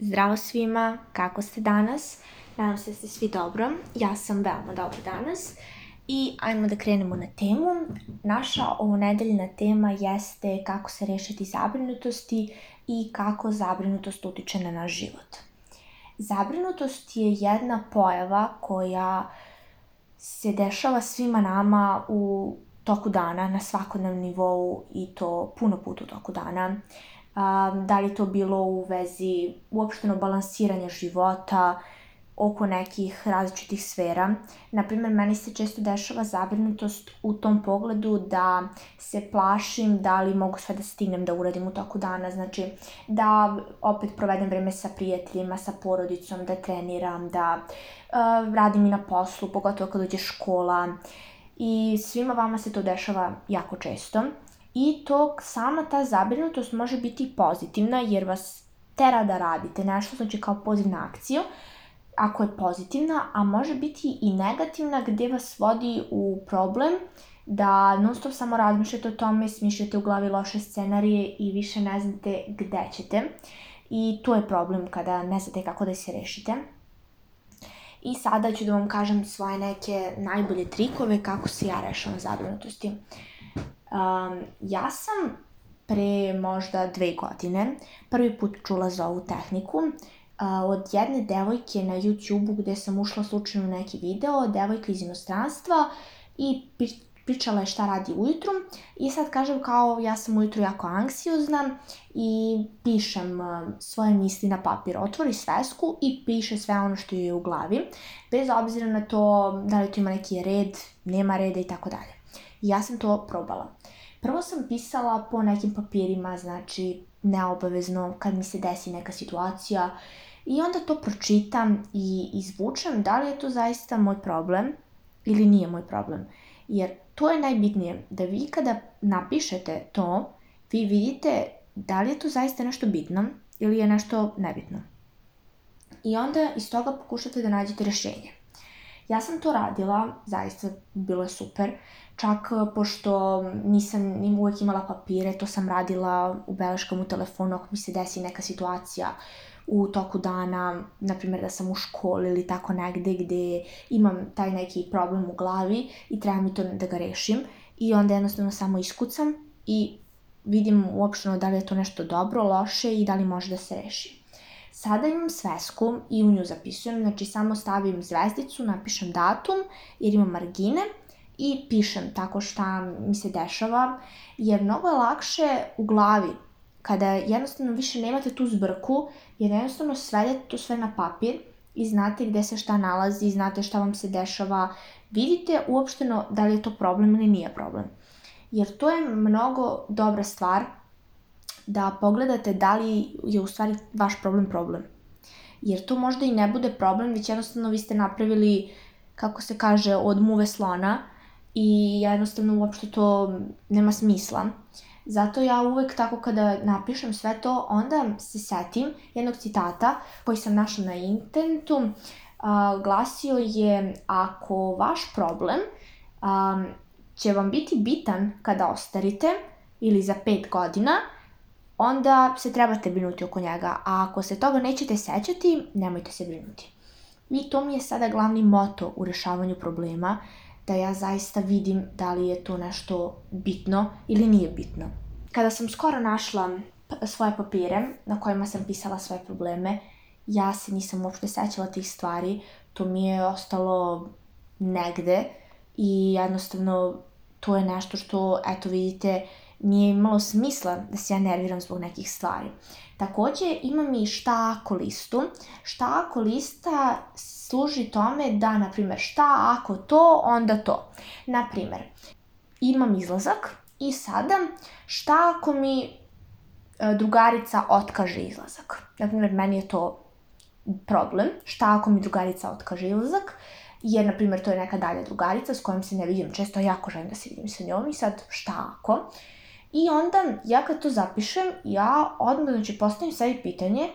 Zdravo svima, kako ste danas? Nadam se da ste svi dobro. Ja sam veoma dobro danas. I ajmo da krenemo na temu. Naša ovonedeljna tema jeste kako se rešiti zabrinutosti i kako zabrinutost utiče na naš život. Zabrinutost je jedna pojava koja se dešava svima nama u toku dana, na svakodnevnom nivou i to puno puta u toku dana. Uh, a, da li to bilo u vezi uopšteno balansiranja života, oko nekih različitih sfera. Naprimer, meni se često dešava zabrinutost u tom pogledu da se plašim da li mogu sve da stignem da uradim u toku dana. Znači, da opet provedem vreme sa prijateljima, sa porodicom, da treniram, da uh, radim i na poslu, pogotovo kad uđe škola. I svima vama se to dešava jako često i to sama ta zabrinutost može biti pozitivna jer vas tera da radite nešto, znači kao poziv na akciju, ako je pozitivna, a može biti i negativna gdje vas vodi u problem da non stop samo razmišljate o tome, smišljate u glavi loše scenarije i više ne znate gde ćete. I to je problem kada ne znate kako da se rešite. I sada ću da vam kažem svoje neke najbolje trikove kako se ja rešavam zabrinutosti. Uh, Um, ja sam pre možda dve godine prvi put čula za ovu tehniku uh, od jedne devojke na YouTube-u gde sam ušla slučajno u neki video, devojka iz inostranstva i pričala je šta radi ujutru i sad kažem kao ja sam ujutru jako anksiozna i pišem svoje misli na papir. Otvori svesku i piše sve ono što je u glavi, bez obzira na to da li tu ima neki red, nema reda i tako dalje. I ja sam to probala. Prvo sam pisala po nekim papirima, znači neobavezno kad mi se desi neka situacija i onda to pročitam i izvučem da li je to zaista moj problem ili nije moj problem. Jer to je najbitnije, da vi kada napišete to, vi vidite da li je to zaista nešto bitno ili je nešto nebitno. I onda iz toga pokušate da nađete rešenje. Ja sam to radila, zaista bilo je super. Čak e, pošto nisam nim uvek imala papire, to sam radila u beleškama u telefonu ako mi se desi neka situacija u toku dana, na primjer da sam u školi ili tako negde gde imam taj neki problem u glavi i treba mi to da ga rešim i onda jednostavno samo iskucam i vidim uopšteno da li je to nešto dobro, loše i da li može da se reši. Sada imam svesku i u nju zapisujem, znači samo stavim zvezdicu, napišem datum jer imam margine i pišem tako šta mi se dešava, jer mnogo je lakše u glavi kada jednostavno više nemate tu zbrku, jer jednostavno svedete to sve na papir i znate gde se šta nalazi, znate šta vam se dešava, vidite uopšteno da li je to problem ili nije problem. Jer to je mnogo dobra stvar da pogledate da li je u stvari vaš problem problem. Jer to možda i ne bude problem, već jednostavno vi ste napravili, kako se kaže, od muve slona i jednostavno uopšte to nema smisla. Zato ja uvek tako kada napišem sve to, onda se setim jednog citata koji sam našla na internetu. A, glasio je, ako vaš problem a, će vam biti bitan kada ostarite ili za 5 godina, onda se trebate brinuti oko njega, a ako se toga nećete sećati, nemojte se brinuti. I to mi je sada glavni moto u rešavanju problema, da ja zaista vidim da li je to nešto bitno ili nije bitno. Kada sam skoro našla svoje papire na kojima sam pisala svoje probleme, ja se nisam uopšte sećala tih stvari, to mi je ostalo negde i jednostavno to je nešto što, eto vidite, uh, nije imalo smisla da se ja nerviram zbog nekih stvari. Takođe imam i šta ako listu. Šta ako lista služi tome da, na primer, šta ako to, onda to. Na primer, imam izlazak i sada šta ako mi e, drugarica otkaže izlazak. Na primer, meni je to problem. Šta ako mi drugarica otkaže izlazak? Jer, na primjer, to je neka dalja drugarica s kojom se ne vidim često, jako želim da se vidim sa njom i sad šta ako? I onda ja kad to zapišem, ja odmah znači postavim sebi pitanje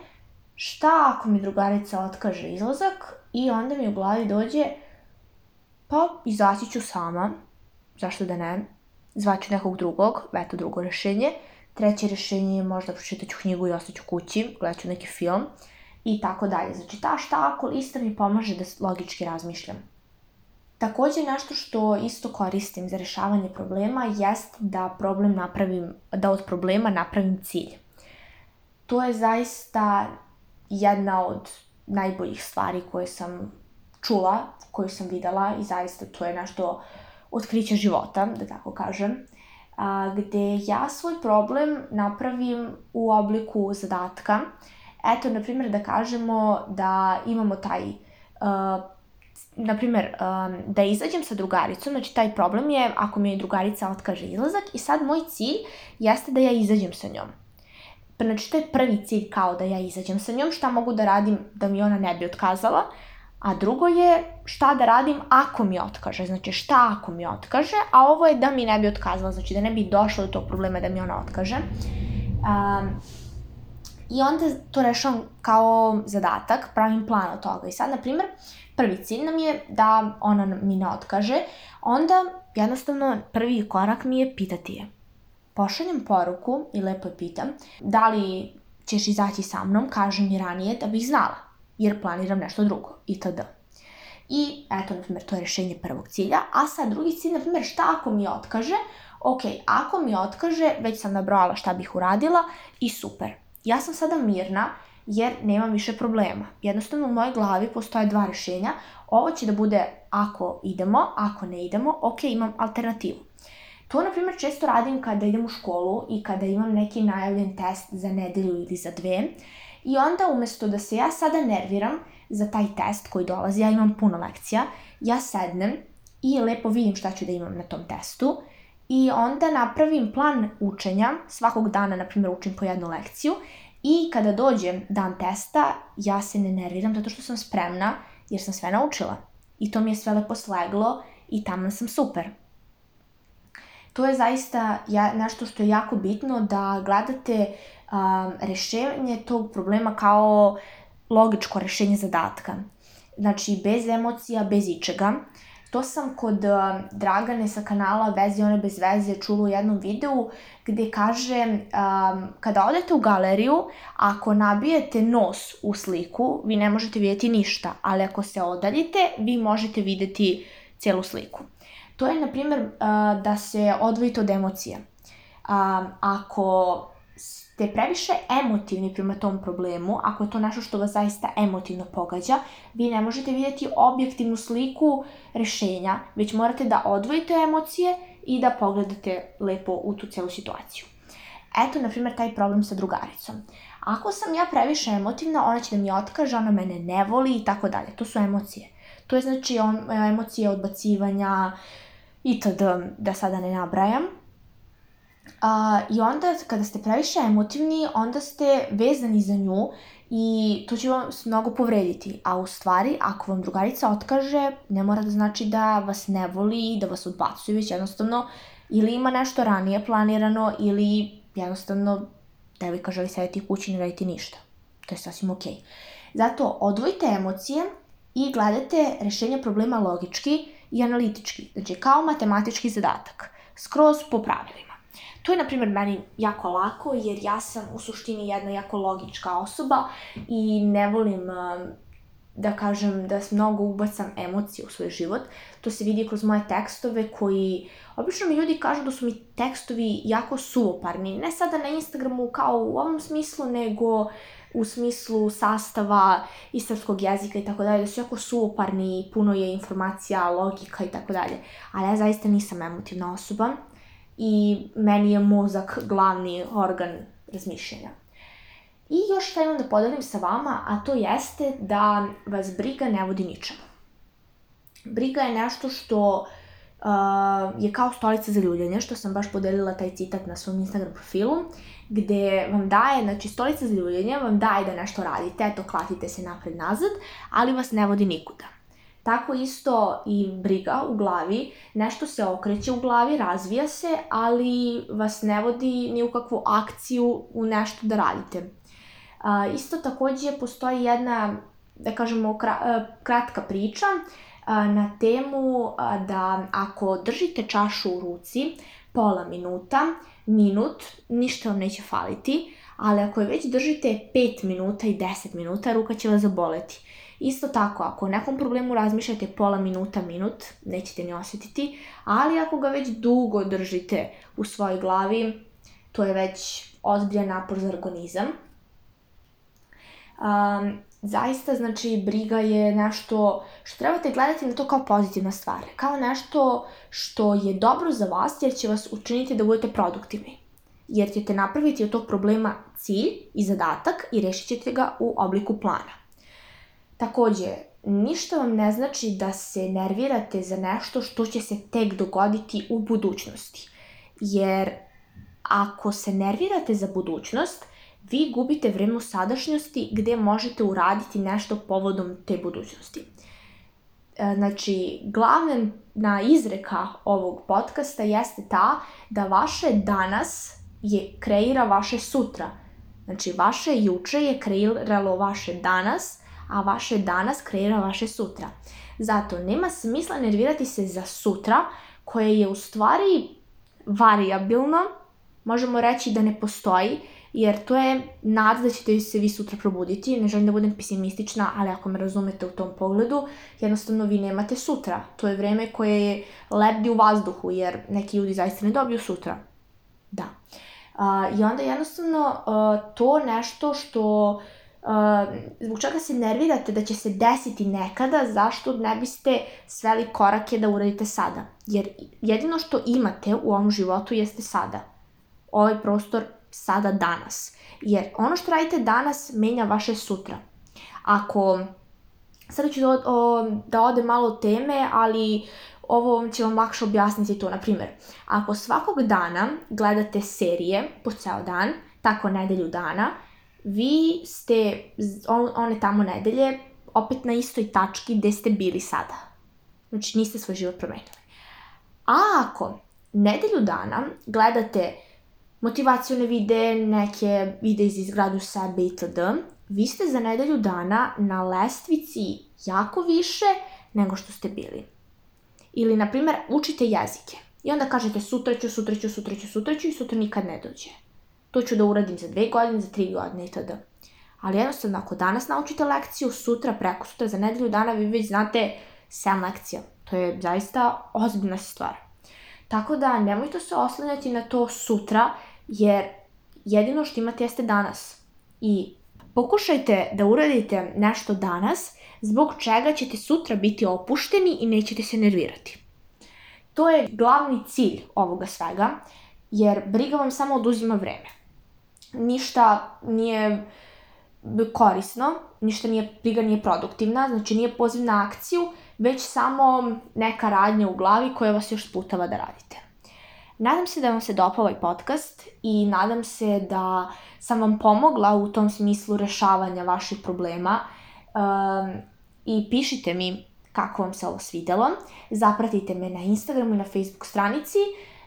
šta ako mi drugarica otkaže izlazak i onda mi u glavi dođe pa izaći ću sama, zašto da ne, zvaću nekog drugog, eto drugo rešenje. Treće rešenje je možda pročitat ću knjigu i ostaću kući, gledat ću neki film i tako dalje. Znači ta šta ako lista mi pomaže da logički razmišljam. Takođe, nešto što isto koristim za rešavanje problema jest da problem napravim, da od problema napravim cilj. To je zaista jedna od najboljih stvari koje sam čula, koju sam videla i zaista to je nešto otkriće života, da tako kažem, a, gde ja svoj problem napravim u obliku zadatka. Eto, na primjer, da kažemo da imamo taj a, na primjer, um, da izađem sa drugaricom, znači taj problem je ako mi je drugarica otkaže izlazak i sad moj cilj jeste da ja izađem sa njom. Znači, to je prvi cilj kao da ja izađem sa njom, šta mogu da radim da mi ona ne bi otkazala, a drugo je šta da radim ako mi otkaže, znači šta ako mi otkaže, a ovo je da mi ne bi otkazala, znači da ne bi došlo do tog problema da mi ona otkaže. Um, I onda to rešavam kao zadatak, pravim plan od toga. I sad, na primer, prvi cilj nam je da ona mi ne otkaže, onda jednostavno prvi korak mi je pitati je. Pošaljem poruku i lepo je pitam da li ćeš izaći sa mnom, kaži mi ranije da bih znala, jer planiram nešto drugo, itd. Da. I eto, na primjer, to je rešenje prvog cilja, a sad drugi cilj, na primjer, šta ako mi otkaže? Ok, ako mi otkaže, već sam nabrojala šta bih uradila i super Ja sam sada mirna jer nemam više problema. Jednostavno u mojoj glavi postoje dva rešenja. Ovo će da bude ako idemo, ako ne idemo, ok, imam alternativu. To, na primjer, često radim kada idem u školu i kada imam neki najavljen test za nedelju ili za dve. I onda umesto da se ja sada nerviram za taj test koji dolazi, ja imam puno lekcija, ja sednem i lepo vidim šta ću da imam na tom testu i onda napravim plan učenja, svakog dana, na primjer, učim po jednu lekciju i kada dođe dan testa, ja se ne nerviram zato što sam spremna, jer sam sve naučila. I to mi je sve lepo sleglo i tamo sam super. To je zaista ja, nešto što je jako bitno da gledate um, rešenje tog problema kao logičko rešenje zadatka. Znači, bez emocija, bez ičega. Uh, To sam kod uh, Dragane sa kanala Vezi one bez veze čula u jednom videu gde kaže um, kada odete u galeriju, ako nabijete nos u sliku, vi ne možete vidjeti ništa, ali ako se odaljite, vi možete videti celu sliku. To je, na primjer, uh, da se odvojite od emocija. Um, ako ste da previše emotivni prema tom problemu, ako je to nešto što vas zaista emotivno pogađa, vi ne možete vidjeti objektivnu sliku rešenja, već morate da odvojite emocije i da pogledate lepo u tu celu situaciju. Eto, na primjer, taj problem sa drugaricom. Ako sam ja previše emotivna, ona će da mi otkaže, ona mene ne voli i tako dalje. To su emocije. To je znači on, emocije odbacivanja itd. da sada ne nabrajam. A, I onda, kada ste previše emotivni, onda ste vezani za nju i to će vam mnogo povrediti. A u stvari, ako vam drugarica otkaže, ne mora da znači da vas ne voli, da vas odbacuje, već jednostavno ili ima nešto ranije planirano ili jednostavno devojka želi sedeti kući i ne raditi ništa. To je sasvim okej. Okay. Zato odvojite emocije i gledajte rešenje problema logički i analitički, znači kao matematički zadatak, skroz po pravilima. To je, na primjer, meni jako lako, jer ja sam u suštini jedna jako logička osoba i ne volim um, da kažem da mnogo ubacam emocije u svoj život. To se vidi kroz moje tekstove koji, obično mi ljudi kažu da su mi tekstovi jako suvoparni. Ne sada na Instagramu kao u ovom smislu, nego u smislu sastava i jezika i tako dalje, da su jako suvoparni, puno je informacija, logika i tako dalje. Ali ja zaista nisam emotivna osoba i meni je mozak glavni organ razmišljanja. I još šta imam da podelim sa vama, a to jeste da vas briga ne vodi ničemu. Briga je nešto što uh, je kao stolica za ljuljanje, što sam baš podelila taj citat na svom Instagram profilu, gde vam daje, znači stolica za ljuljanje vam daje da nešto radite, eto klatite se napred nazad, ali vas ne vodi nikuda. Tako isto i briga u glavi, nešto se okreće u glavi, razvija se, ali vas ne vodi ni u kakvu akciju u nešto da radite. A, isto takođe postoji jedna, da kažemo, kra, e, kratka priča a, e, na temu a, da ako držite čašu u ruci pola minuta, minut, ništa vam neće faliti, ali ako je već držite 5 minuta i 10 minuta, ruka će vas zaboleti. Isto tako, ako o nekom problemu razmišljate pola minuta, minut, nećete ni osjetiti, ali ako ga već dugo držite u svojoj glavi, to je već ozbiljan napor za organizam. Um, zaista, znači, briga je nešto što trebate gledati na to kao pozitivna stvar, kao nešto što je dobro za vas jer će vas učiniti da budete produktivni, jer ćete napraviti od tog problema cilj i zadatak i rešit ćete ga u obliku plana. Takođe, ništa vam ne znači da se nervirate za nešto što će se tek dogoditi u budućnosti. Jer ako se nervirate za budućnost, vi gubite vreme u sadašnjosti gde možete uraditi nešto povodom te budućnosti. E, znači, glavna izreka ovog podcasta jeste ta da vaše danas je kreira vaše sutra. Znači, vaše juče je kreiralo vaše danas – a vaše danas kreira vaše sutra. Zato nema smisla nervirati se za sutra koje je u stvari variabilno, možemo reći da ne postoji, jer to je nada da ćete se vi sutra probuditi. Ne želim da budem pesimistična, ali ako me razumete u tom pogledu, jednostavno vi nemate sutra. To je vreme koje je lebdi u vazduhu, jer neki ljudi zaista ne dobiju sutra. Da. Uh, I onda jednostavno uh, to nešto što Uh, zbog čega se nervirate da će se desiti nekada, zašto ne biste sveli korake da uradite sada? Jer jedino što imate u ovom životu jeste sada. Ovaj prostor sada danas. Jer ono što radite danas menja vaše sutra. Ako Sada ću da, o, da ode malo teme, ali ovo će vam lakše objasniti to. Naprimer, ako svakog dana gledate serije po ceo dan, tako nedelju dana, vi ste one tamo nedelje opet na istoj tački gde ste bili sada. Znači, niste svoj život promenili. A ako nedelju dana gledate motivacione vide, neke vide iz izgradu sebe itd., vi ste za nedelju dana na lestvici jako više nego što ste bili. Ili, na primer, učite jezike. I onda kažete sutra ću, sutra ću, sutra ću, sutra ću i sutra nikad ne dođe. To ću da uradim za dve godine, za tri godine i itd. Ali jednostavno, ako danas naučite lekciju, sutra, preko sutra, za nedelju dana, vi već znate 7 lekcija. To je zaista ozbiljna stvar. Tako da nemojte se oslanjati na to sutra, jer jedino što imate jeste danas. I pokušajte da uradite nešto danas, zbog čega ćete sutra biti opušteni i nećete se nervirati. To je glavni cilj ovoga svega, jer briga vam samo oduzima vreme ništa nije korisno, ništa nije, briga nije produktivna, znači nije poziv na akciju, već samo neka radnja u glavi koja vas još sputava da radite. Nadam se da vam se dopao ovaj podcast i nadam se da sam vam pomogla u tom smislu rešavanja vaših problema um, i pišite mi kako vam se ovo svidelo. Zapratite me na Instagramu i na Facebook stranici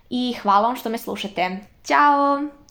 i hvala vam što me slušate. Ćao!